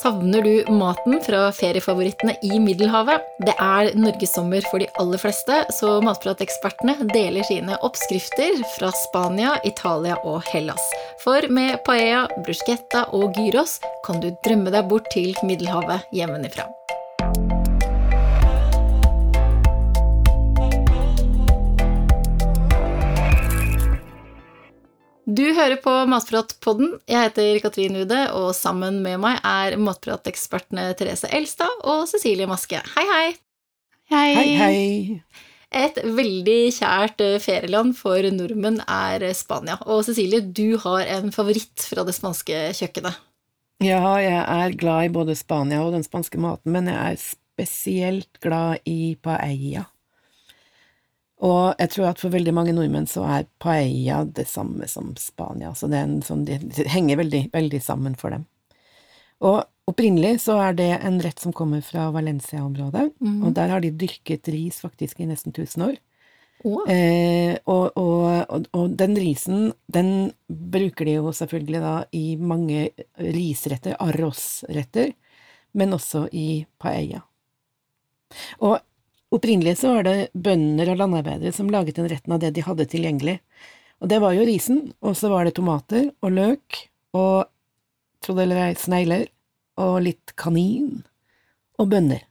Savner du maten fra feriefavorittene i Middelhavet? Det er norgessommer for de aller fleste, så Matpratekspertene deler sine oppskrifter fra Spania, Italia og Hellas. For med paella, bruschetta og gyros kan du drømme deg bort til Middelhavet hjemmefra. Du hører på Matpratpodden. Jeg heter Katrin Ude, og sammen med meg er matpratekspertene Therese Elstad og Cecilie Maske. Hei, hei. Hei. Hei, hei. Et veldig kjært eh, ferieland for nordmenn er Spania. Og Cecilie, du har en favoritt fra det spanske kjøkkenet. Ja, jeg er glad i både Spania og den spanske maten, men jeg er spesielt glad i paella. Og jeg tror at for veldig mange nordmenn så er paella det samme som Spania, så det, sånn, det, henger veldig, veldig sammen for dem. Og opprinnelig så er det en rett som kommer fra Valencia-området, mm. og der har de dyrket ris faktisk i nesten 1000 år. Oh. Eh, og, og, og, den risen, den bruker de jo selvfølgelig da i mange risretter, arroz-retter, men også i paella. Og Opprinnelig så var det bønder og landarbeidere som laget den retten av det de hadde tilgjengelig. Og det var jo risen, og så var det tomater og løk og, tro eller ei, snegler og litt kanin og bønner.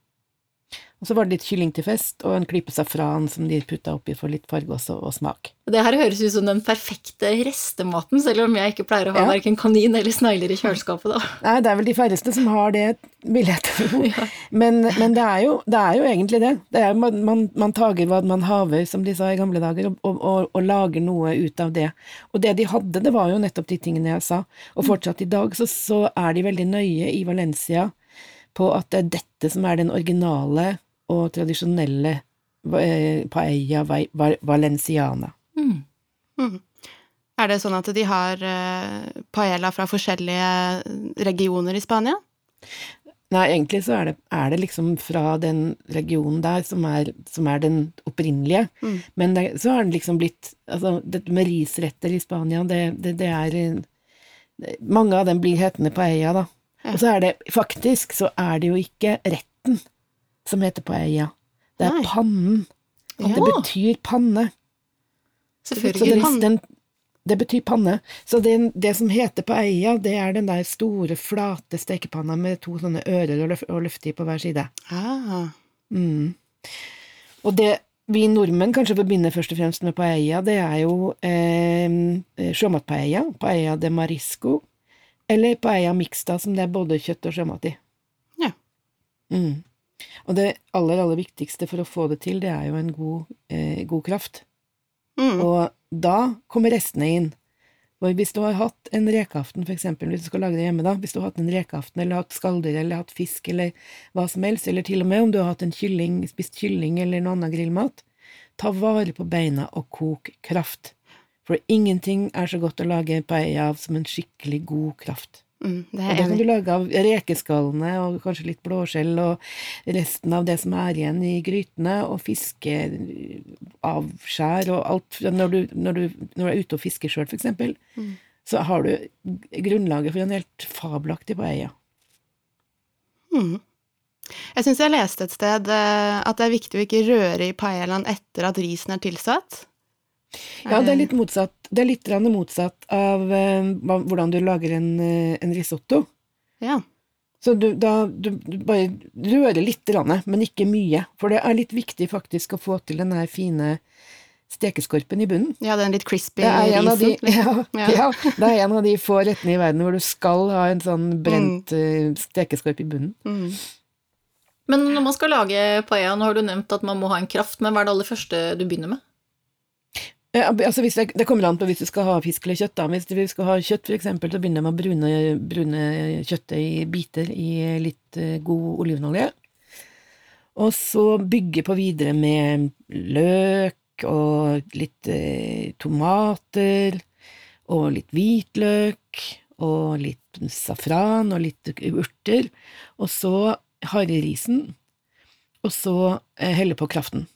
Og så var det litt kylling til fest, og en klype safran som de putta oppi for litt farge også, og smak. Det her høres ut som den perfekte restematen, selv om jeg ikke pleier å ha ja. verken kanin eller snegler i kjøleskapet, da. Nei, det er vel de færreste som har det, vil jeg tro. ja. Men, men det, er jo, det, er jo, egentlig det. det er, man, man, man tager hva man haver, som de sa i gamle dager, og, og, og, og, lager noe ut av det. Og det de hadde, det var jo nettopp de tingene jeg sa. Og fortsatt i dag så, så er de veldig nøye i Valencia på at det er dette som er den originale og tradisjonelle eh, paella valenciana. Mm. Mm. Er det sånn at de har uh, paella fra forskjellige regioner i Spania? Nei, egentlig så er det, er det liksom fra den regionen der som er, som er den opprinnelige. Mm. Men det, så har den liksom blitt Altså, dette med risretter i Spania, det, det, det er Mange av dem blir hetende paella, da. Ja. Og så er det Faktisk så er det jo ikke retten som heter paella. Det er Nei. pannen. Og ja. det betyr panne. Selvfølgelig. Så det, det betyr panne. Så det, det som heter paella, det er den der store, flate stekepanna med to sånne ører og, løf, og løftig på hver side. Ah. Mm. Og det vi nordmenn kanskje forbinder først og fremst med paella, det er jo eh, sjømatpaella, paella de marisco, eller paella mixta, som det er både kjøtt og sjømat i. Ja. Mm. Og det aller, aller viktigste for å få det til, det er jo en god, eh, god kraft. Mm. Og da kommer restene inn. Og hvis du har hatt en rekeaften, for eksempel, hvis du skal lage det hjemme, da, hvis du har hatt en rekeaften, eller hatt skalldyr, eller hatt fisk, eller hva som helst, eller til og med om du har hatt en kylling, spist kylling eller noe annen grillmat, ta vare på beina og kok kraft. For ingenting er så godt å lage paella av som en skikkelig god kraft. Mm, det og da kan du lage av rekeskallene og kanskje litt blåskjell og resten av det som er igjen i grytene, og fiskeavskjær og alt når du, når du, når du er ute og fisker sjøl, eksempel, mm. så har du grunnlaget for en helt fabelaktig paella. Mm. Jeg syns jeg leste et sted eh, at det er viktig å ikke røre i paellaen etter at risen er tilsatt. Ja, det er litt motsatt. Det er litt motsatt av uh, hvordan du lager en, uh, en risotto. Ja. Så du, da, du, du bare rører litt, men ikke mye. For det er litt viktig faktisk å få til den her fine stekeskorpen i bunnen. Ja, den litt crispy risen. De, liksom. ja, ja. ja, det er en av de få rettene i verden hvor du skal ha en sånn brent mm. stekeskorp i bunnen. Mm. Men når man skal lage paella, nå har du nevnt at man må ha en kraft, men hva er det aller første du begynner med? Altså hvis det, det, kommer an på hvis du skal ha fisk eller kjøtt. Da. Hvis du skal ha kjøtt, eksempel, så begynner man å brune, brune kjøttet i biter i litt uh, god olivenolje. Og så bygge på videre med løk og litt eh, tomater og litt hvitløk og litt safran og litt urter. Og så harrisen, og så eh, helle på kraften.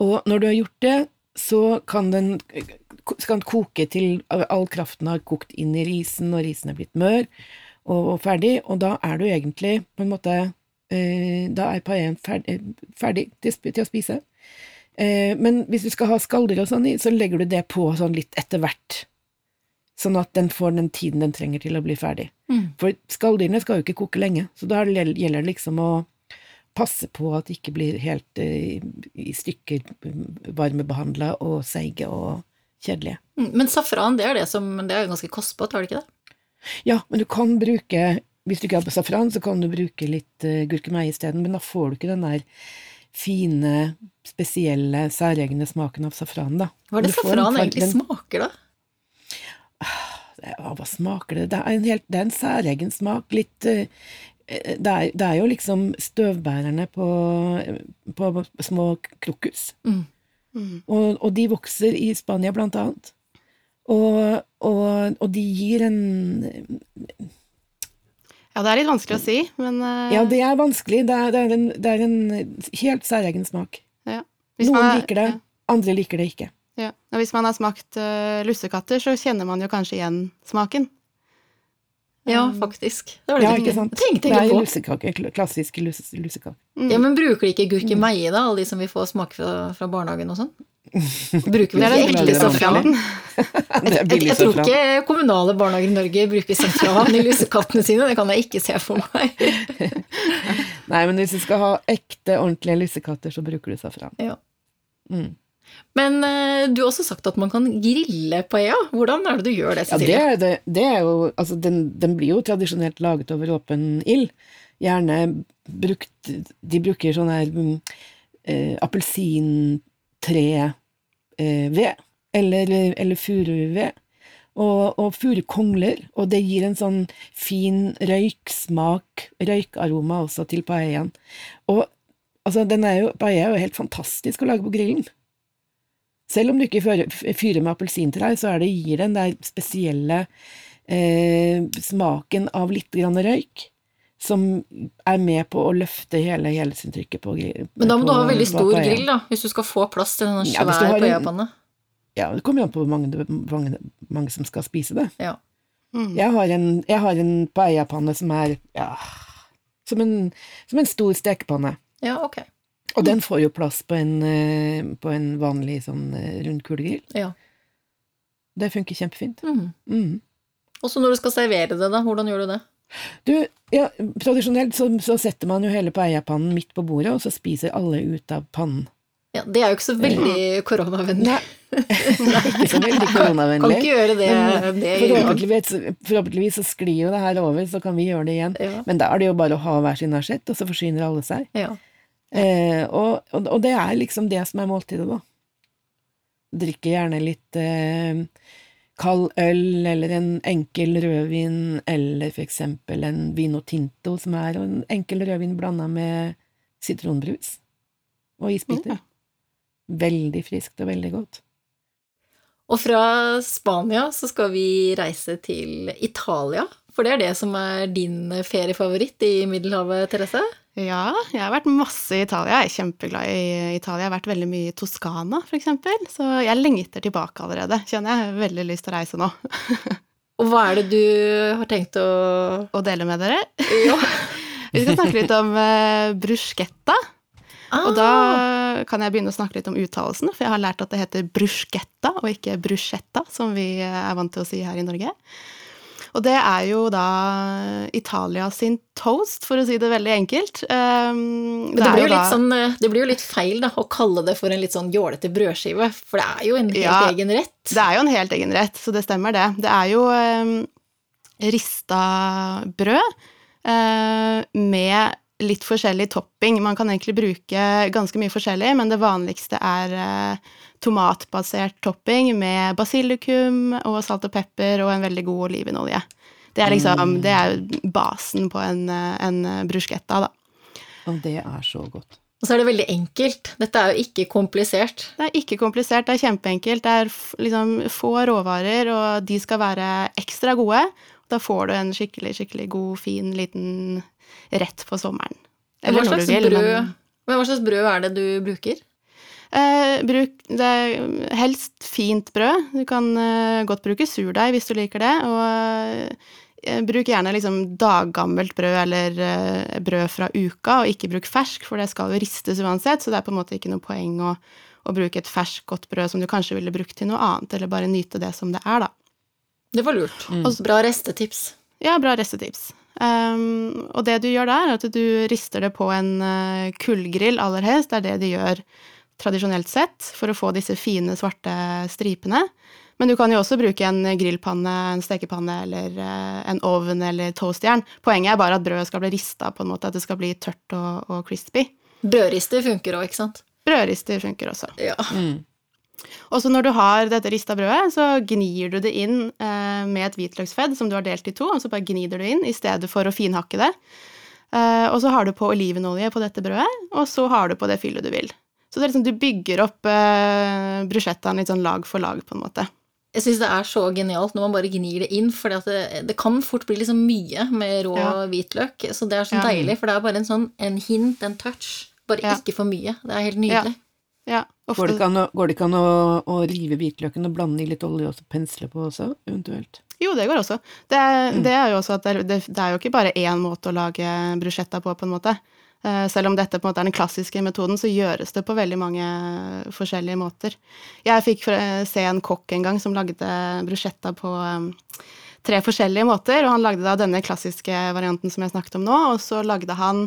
Og når du har gjort det, så kan den, den koke til all kraften har kokt inn i risen, og risen er blitt mør. og, og ferdig, og da er du egentlig på en måte eh, Da er paéen ferdig, ferdig til, til å spise. Eh, men hvis du skal ha skalldyr og sånn i, så legger du det på sånn litt etter hvert. Sånn at den får den tiden den trenger til å bli ferdig. Mm. For skalldyrene skal jo ikke koke lenge, så da gjelder det liksom å passe på at de ikke blir helt uh, i stykker varmebehandla og seige og kjedelige. Mm, Men safran, det er det som Det er jo ganske kostbart, er det ikke det? Ja, men du kan bruke Hvis du ikke har safran, så kan du bruke litt uh, gurkemeie isteden, men da får du ikke den der fine, spesielle, særegne smaken av safran, da. Hva er det safran egentlig smaker, da? Ja, hva smaker det? Det er en, helt, det er en særegen smak. Litt eh, det, er, det er jo liksom støvbærerne på, på små krokus. Mm. Mm. Og, og de vokser i Spania, blant annet. Og, og, og de gir en Ja, det er litt vanskelig å si, men eh, Ja, det er vanskelig. Det er, det er, en, det er en helt særegen smak. hvis Noen man er- liker det, andre liker det ikke. Ja. Og hvis man har smakt uh, lussekatter, så kjenner man jo kanskje igjen smaken. Ja, Um, faktisk. Det var litt Ja, ikke sant? tenkte Det er på. lusekake. klassiske lusekake. Mm. Ja, Men bruker de ikke gurkemeie, da, alle de som vi får smake fra, fra barnehagen og sånn? Bruker vi Det ikke ekte safran? jeg tror ikke kommunale barnehager i Norge bruker safran i lusekattene sine, det kan jeg ikke se for meg. Nei, men hvis du skal ha ekte, ordentlige lusekatter, så bruker du safran. Ja. Mm. Men eh, du har også sagt at man kan grille paella. Hvordan er det du gjør det, Ja, det det, det er jo Altså, den, den blir jo tradisjonelt laget over åpen ild. Gjerne brukt De bruker sånn her mm, eh, appelsintreved eh, eller, eller furuved. Og, og furukongler, og det gir en sånn fin røyksmak, røykaroma også til paellaen. Og altså, den er jo, paella er jo helt fantastisk å lage på grillen. Selv om du ikke fyrer, med appelsintrær, så er det, gir den der spesielle eh, smaken av litt grann røyk, som er med på å løfte hele helhetsinntrykket på grill. Men da må du ha veldig stor paella. grill, da, hvis du skal få plass til en Ja, på du svær har en- paellapanne. Ja, det kommer an på hvor mange, mange, mange som skal spise det. Ja. Mm. Jeg har en, jeg har en paellapanne som er ja, som en, som en stor stekepanne. ja, ok. Og den får jo plass på en, eh, på en vanlig sånn rund kulegrill. Ja. Det funker kjempefint. Mm. Mm. Og så når du skal servere det, da, hvordan gjør du det? Du, ja, tradisjonelt så, så setter man jo hele paellapannen midt på bordet, og så spiser alle ut av pannen. Ja, det er jo ikke så veldig koronavennlig. Nei, ikke så veldig Kan ikke gjøre det, Men det. Forhåpentligvis, forhåpentligvis så sklir jo det her over, så kan vi gjøre det igjen. Ja, Men da er det jo bare å ha hver sin asjett, og så forsyner alle seg. ja. Eh, og, og, og det er liksom det som er måltidet, da. Drikke gjerne litt eh, kald øl, eller en enkel rødvin, eller for eksempel en vino tinto, som er en enkel rødvin blanda med sitronbrus og isbiter. Mm. Veldig friskt og veldig godt. Og fra Spania så skal vi reise til Italia, for det er det som er din feriefavoritt i Middelhavet, Therese? Ja, jeg har vært masse i Italia. Jeg er kjempeglad i Italia. Jeg har vært veldig mye i Toskana, eksempel. Så jeg lengter tilbake allerede, kjenner jeg. Jeg har veldig lyst til å reise nå. Og hva er det du har tenkt å Å dele med dere. Ja. Vi skal snakke litt om uh, bruschetta. Ah, Og da kan jeg begynne å snakke litt om uttalelsen, for jeg har lært at det heter bruschetta og ikke bruschetta, som vi eh, er vant til å si her i Norge. Og det er jo da Italia sin toast, for å si det veldig enkelt. Um, det, det, blir jo da- sånn, eh, det blir jo litt feil da, å kalle det for en litt sånn jålete brødskive, for det er jo en helt Ja, egen rett. Det er jo en helt egen rett, så det stemmer det. Det er jo um, rista brød uh, med litt forskjellig topping. Man kan egentlig bruke ganske mye forskjellig, men det vanligste er eh, tomatbasert topping med basilikum og salt og pepper og en veldig god olivenolje. Det er liksom det er basen på en, eh, en bruschetta, da. Og det er så godt. Og så er det veldig enkelt. Dette er jo ikke komplisert. Det er ikke komplisert, det er kjempeenkelt. Det er liksom få råvarer, og de skal være ekstra gode. Da får du en skikkelig, skikkelig god, fin, liten rett på sommeren. Hva slags, vil, brød, men men hva slags brød er det du bruker? eh, bruk det er helst fint brød. Du kan eh, godt bruke surdeig hvis du liker det, og eh, eh, bruk gjerne liksom daggammelt brød eller eh, brød fra uka, og ikke bruk fersk, for det skal jo ristes uansett, så det er på en måte ikke noe poeng å, å bruke et ferskt, godt brød som du kanskje ville brukt til noe annet, eller bare nyte det som det er, da. Det var lurt. Mm. Og bra restetips. Ja, bra restetips. Um, og det du gjør der, er at du rister det på en uh, kullgrill aller helst. Det er det de gjør tradisjonelt sett, for å få disse fine, svarte stripene. Men du kan jo også bruke en grillpanne, en stekepanne eller uh, en ovn eller toastjern. Poenget er bare at brødet skal bli rista på en måte, at det skal bli tørt og, og crispy. Brødrister funker òg, ikke sant? Brødrister funker også. Ja. Mm. Og så når du har dette rista brødet, så gnir du det inn eh, med et hvitløksfedd som du har delt i to, og så bare gnir du inn i stedet for å finhakke det. Eh, og så har du på olivenolje på dette brødet, og så har du på det fyllet du vil. Så det er liksom, du bygger opp eh, bruschettaen litt sånn lag for lag, på en måte. Jeg syns det er så genialt når man bare gnir det inn, for det, det kan fort bli liksom mye med rå Ja. hvitløk. Så det er så Ja. deilig, for det er bare en sånn en hint, en touch. Bare Ja. ikke for mye. Det er helt nydelig. Ja, ofte, Går det ikke an, å, går det ikke an å, å rive hvitløken og blande i litt olje og pensle på også, eventuelt? Jo, det går også. Det, er- Mm. det er jo også at det, det, det er jo ikke bare én måte å lage bruschetta på, på en måte. Eh, selv om dette på en måte er den klassiske metoden, så gjøres det på veldig mange forskjellige måter. Jeg fikk se en kokk en gang som lagde bruschetta på eh, tre forskjellige måter, og han lagde da denne klassiske varianten som jeg snakket om nå, og så lagde han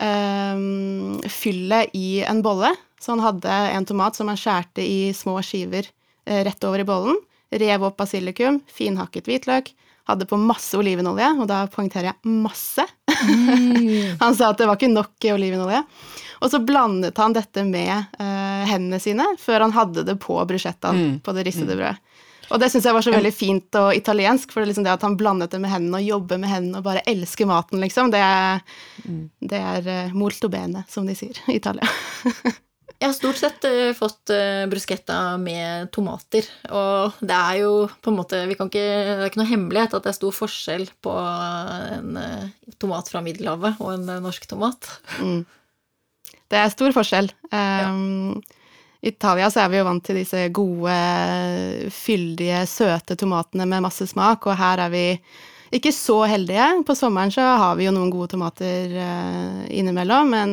øh, fyllet i en bolle. Så han hadde en tomat som han skjærte i små skiver eh, rett over i bollen. Rev opp basilikum, finhakket hvitløk. Hadde på masse olivenolje, og da poengterer jeg masse. han sa at det var ikke nok olivenolje. Og så blandet han dette med eh, hendene sine før han hadde det på bruschettaen Mm. på det ristede brødet. Og det syns jeg var så veldig fint og italiensk, for det, liksom det at han blandet det med hendene og jobber med hendene og bare elsker maten, liksom, det er, det er eh, molto bene, som de sier i Italia. Jeg har stort sett eh, fått uh, bruschetta med tomater, og det er jo på en måte vi kan ikke, Det er ikke noe hemmelighet at det er stor forskjell på en eh, tomat fra Middelhavet og en eh, norsk tomat. Mm. Det er stor forskjell. Um, I Italia så er vi jo vant til disse gode, fyldige, søte tomatene med masse smak, og her er vi ikke så heldige. På sommeren så har vi jo noen gode tomater eh, innimellom, men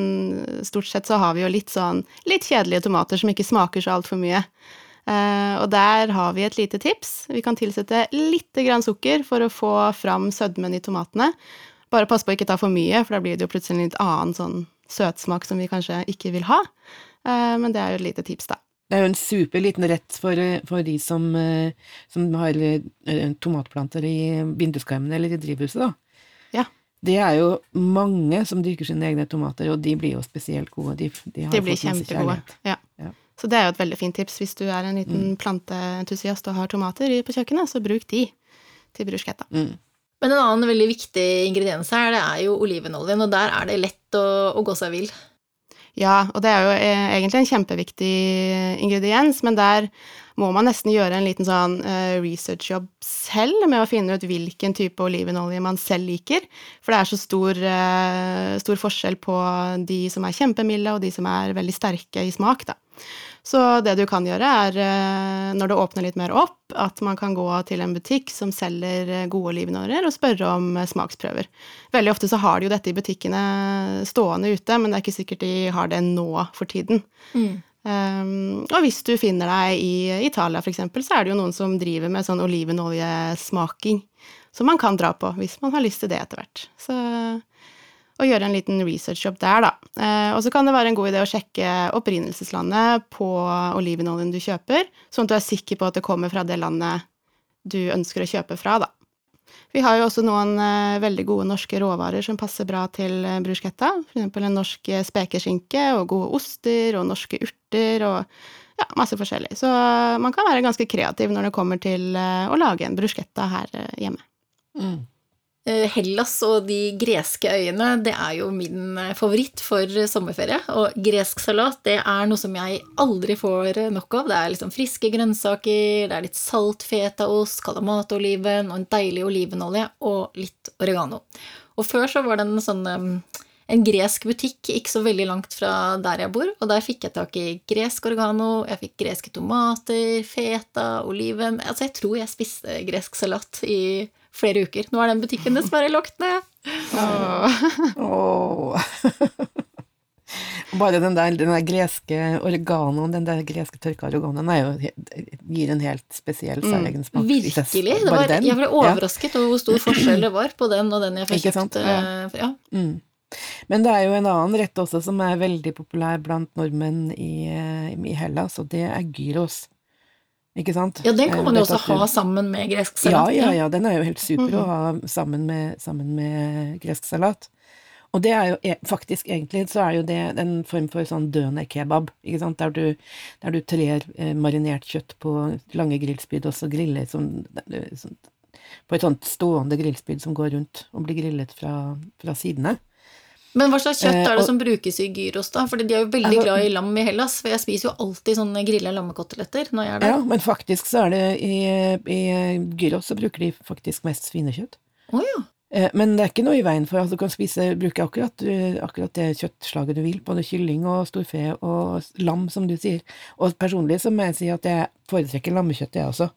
stort sett så har vi jo litt sånn litt kjedelige tomater som ikke smaker så altfor mye. Uh, og der har vi et lite tips. Vi kan tilsette litt grann sukker for å få fram sødmen i tomatene. Bare pass på å ikke ta for mye, for da blir det jo plutselig en litt annen sånn søtsmak som vi kanskje ikke vil ha. Uh, men det er jo et lite tips, da. Det er jo en superliten rett for, eh, for de som, eh, som har eh, tomatplanter i vinduskarmene eller i drivhuset, da. Ja. Det er jo mange som dyrker sine egne tomater, og de blir jo spesielt gode. De, de har De blir fått kjempegode. Ja. Ja. Så det er jo et veldig fint tips hvis du er en liten planteentusiast og har tomater på kjøkkenet, så bruk de til bruschetta. Mm. Men en annen veldig viktig ingrediens her, det er jo olivenoljen, og der er det lett å, å gå seg vill. Ja, og det er jo eh, egentlig en kjempeviktig ingrediens, men der må man nesten gjøre en liten sånn eh, researchjobb selv med å finne ut hvilken type olivenolje man selv liker. For det er så stor, eh, stor forskjell på de som er kjempemilde, og de som er veldig sterke i smak, da. Så det du kan gjøre, er eh, når det åpner litt mer opp, at man kan gå til en butikk som selger eh, gode olivenoljer, og spørre om eh, smaksprøver. Veldig ofte så har de jo dette i butikkene stående ute, men det er ikke sikkert de har det nå for tiden. Um, og hvis du finner deg i Italia, eksempel, så er det jo noen som driver med sånn olivenoljesmaking, som man kan dra på hvis man har lyst til det etter hvert. Så og gjøre en liten researchjobb der, da. Eh, og så kan det være en god idé å sjekke opprinnelseslandet på olivenoljen du kjøper, sånn at du er sikker på at det kommer fra det landet du ønsker å kjøpe fra, da. Vi har jo også noen eh, veldig gode norske råvarer som passer bra til eh, bruschetta. Eksempel en norsk spekeskinke og gode oster og norske urter og ja, masse forskjellig. Så man kan være ganske kreativ når det kommer til å lage en bruschetta her hjemme. Mm. Eh, Hellas og de greske øyene, det er jo min eh, favoritt for sommerferie. Og gresk salat, det er noe som jeg aldri får eh, nok av. Det er liksom friske grønnsaker, det er litt salt fetaost, kalamatoliven og en deilig olivenolje og litt oregano. Og før så var det en sånn en gresk butikk ikke så veldig langt fra der jeg bor, og der fikk jeg tak i gresk oregano, jeg fikk greske tomater, feta, oliven Altså, jeg tror jeg spiste gresk salat i flere uker. Nå er den butikken dessverre lagt ned. Bare den der, den der greske oreganoen, den der greske tørka oreganoen, gir en helt spesiell, særegen smak. Mm, Virkelig. Det var, jeg ble overrasket over hvor stor forskjell det var på den og den jeg fikk kjøpt. Ja. Ja. Mm. Men det er jo en annen rett også som er veldig populær blant nordmenn i, eh, i Hellas, og det er gyros. Ikke sant? ja, den kan man jo også ha sammen med gresk salat. ja, ja, den er jo helt super å ha sammen med, sammen med gresk salat. Og det er jo e- faktisk egentlig så er jo det en form for sånn døner-kebab, ikke sant, der du, der du trer eh, marinert kjøtt på lange grillspyd og så griller som, eh, sånn, på et sånt stående grillspyd som går rundt og blir grillet fra, fra sidene. Men hva slags kjøtt Eh, er det som brukes i gyros, da? Fordi de er jo veldig Altså- glad i lam i Hellas. For jeg spiser jo alltid sånne grilla lammekoteletter når jeg er der. Ja, men faktisk så er det i, i gyros så bruker de faktisk mest svinekjøtt. Oh, ja. Eh, Men det er ikke noe i veien for at du kan spise, bruke akkurat, eh, akkurat det kjøttslaget du vil, både kylling og storfe og lam, som du sier. Og personlig så må jeg si at jeg foretrekker lammekjøtt, jeg også.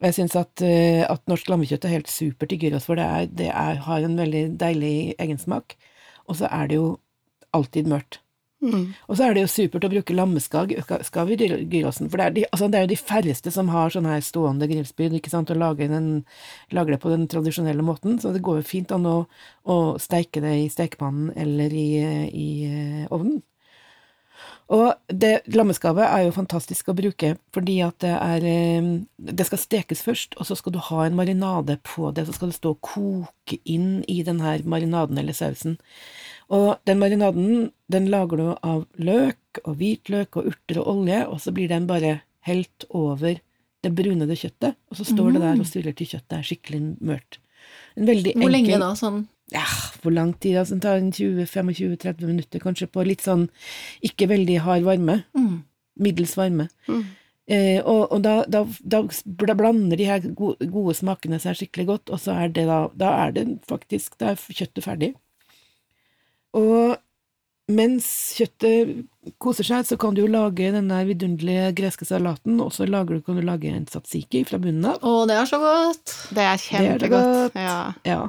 Jeg syns at, at norsk lammekjøtt er helt supert i gyros, for det, er, det er, har en veldig deilig egensmak. Og så er det jo alltid mørkt. Mm. Og så er det jo supert å bruke lammeskav skav i gyrosen, for det er, de, altså det er jo de færreste som har sånn her stående grillspyd, ikke sant, og lager, den, lager det på den tradisjonelle måten, så det går jo fint an å, å steike det i stekepannen eller i, i ovnen. Og det lammeskavet er jo fantastisk å bruke, fordi at det er eh, Det skal stekes først, og så skal du ha en marinade på det, så skal det stå og koke inn i den her marinaden eller sausen. Og den marinaden, den lager du av løk og hvitløk og urter og olje, og så blir den bare helt over det brunede kjøttet, og så står det der og surrer til kjøttet er skikkelig mørt. En veldig Hvor lenge da? Sånn ja, hvor lang tid? Altså, det tar en 20-25-30 minutter, kanskje, på litt sånn ikke veldig hard varme. mm. Middels varme. Mm. Eh, og og da, da, da bl- blander de her gode, gode smakene seg skikkelig godt, og så er det da Da er det faktisk Da er kjøttet ferdig. Og mens kjøttet koser seg, så kan du jo lage denne vidunderlige greske salaten, og så du, kan du lage en tzatziki fra bunnen av. Å, det er så godt! Det er er det kjempegodt. godt. Ja. Ja.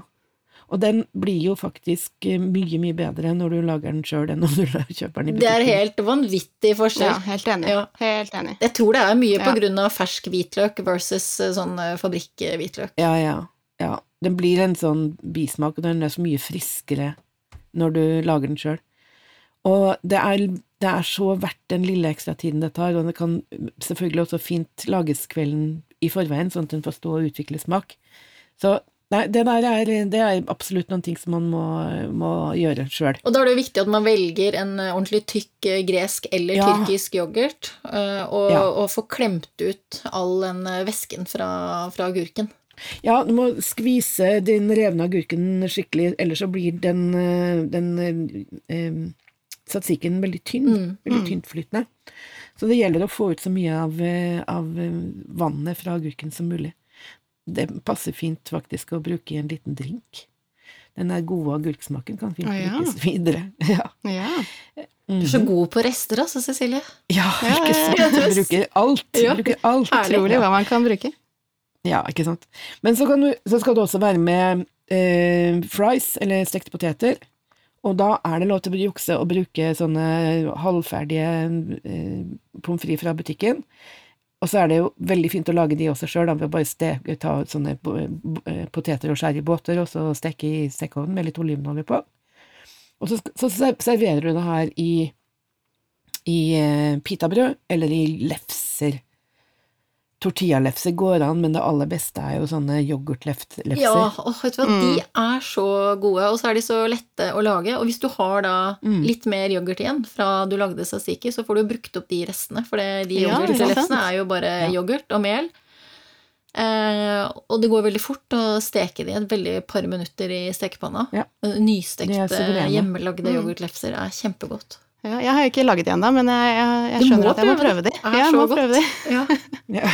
Og den blir jo faktisk eh, mye, mye bedre når du lager den sjøl enn når du kjøper den i butikken. Det er helt vanvittig ja, forskjell. helt enig. Ja. Helt enig. Jeg tror det er mye på grunn av fersk hvitløk versus eh, sånn eh, fabrikkhvitløk. Ja, ja, ja. Den blir en sånn bismak, og den er så mye friskere når du lager den sjøl. Og det er, det er så verdt den lille ekstra tiden det tar, og det kan selvfølgelig også fint lages kvelden i forveien, sånn at den får stå og utvikle smak. Så nei, det der er, det er absolutt noen ting som man må, må gjøre sjøl. Og da er det jo viktig at man velger en eh, ordentlig tykk eh, gresk eller Ja. tyrkisk yoghurt, eh, og, Ja. og får klemt ut all den væsken fra, fra agurken. Ja, du må skvise den revne agurken skikkelig, ellers så blir den, den eh, satsiken veldig tynn, Mm, veldig tyntflytende. Så det gjelder å få ut så mye av, av vannet fra agurken som mulig. Det passer fint faktisk å bruke i en liten drink. Den der gode agurksmaken kan fint ah, ja. brukes videre. Ja. Ja. Du er så god på rester, altså, Cecilie. ja, ikke ja, sant? Du bruker alt. Du Ja. bruker alt. Herlig. Utrolig hva man kan bruke. Ja, ikke sant. Men så, kan du, så skal du også være med eh, fries, eller stekte poteter. Og da er det lov til å jukse og bruke sånne halvferdige eh, pommes frites fra butikken. Og så er det jo veldig fint å lage de også sjøl, ved å bare steke, ta sånne eh, poteter og skjære i båter, og så steke i stekeovnen med litt olivenolje på. Og så, så serverer du det her i, i eh, pitabrød eller i lefser. Tortillalefser går an, men det aller beste er jo sånne yoghurtlefser. Ja, og vet du hva, Mm. de er så gode, og så er de så lette å lage. Og hvis du har da Mm. litt mer yoghurt igjen fra du lagde sasiki, så får du brukt opp de restene, for det, de Ja, yoghurtlefsene er jo bare Ja. yoghurt og mel. Eh, og det går veldig fort å steke de et veldig par minutter i stekepanna. Ja. Nystekte, er hjemmelagde Mm. yoghurtlefser er kjempegodt. Ja, jeg har jo ikke laget de ennå, men jeg, jeg, jeg skjønner at jeg må prøve det. de. Det er Ja, jeg så må godt. prøve de. Ja. Ja.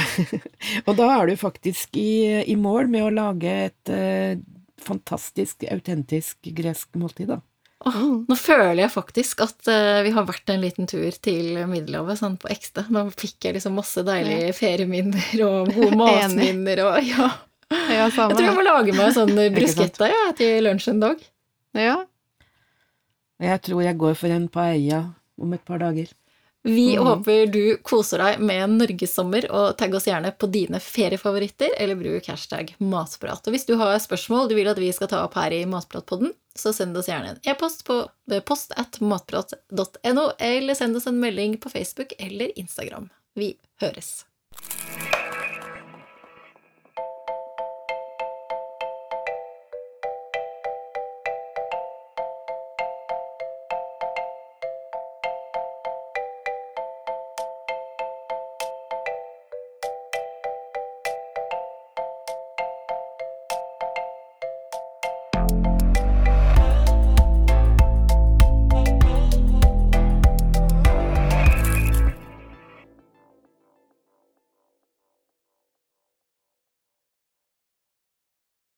og da er du faktisk i, i mål med å lage et uh, fantastisk, autentisk gresk måltid, da. Oh, nå føler jeg faktisk at uh, vi har vært en liten tur til Middelhavet, sånn på ekte. Nå fikk jeg liksom masse deilige ferieminner og gode matminner og ja. Ja, Jeg tror jeg må lage meg sånn bruschetta ja, til lunsj en dag. Ja. Og jeg tror jeg går for en paella om et par dager. Vi mm. håper du koser deg med en norgessommer, og tagg oss gjerne på dine feriefavoritter, eller bruk hashtag matprat. Og hvis du har spørsmål du vil at vi skal ta opp her i Matpratpodden, så send oss gjerne en e-post på eh, post at matprat.no, eller send oss en melding på Facebook eller Instagram. Vi høres.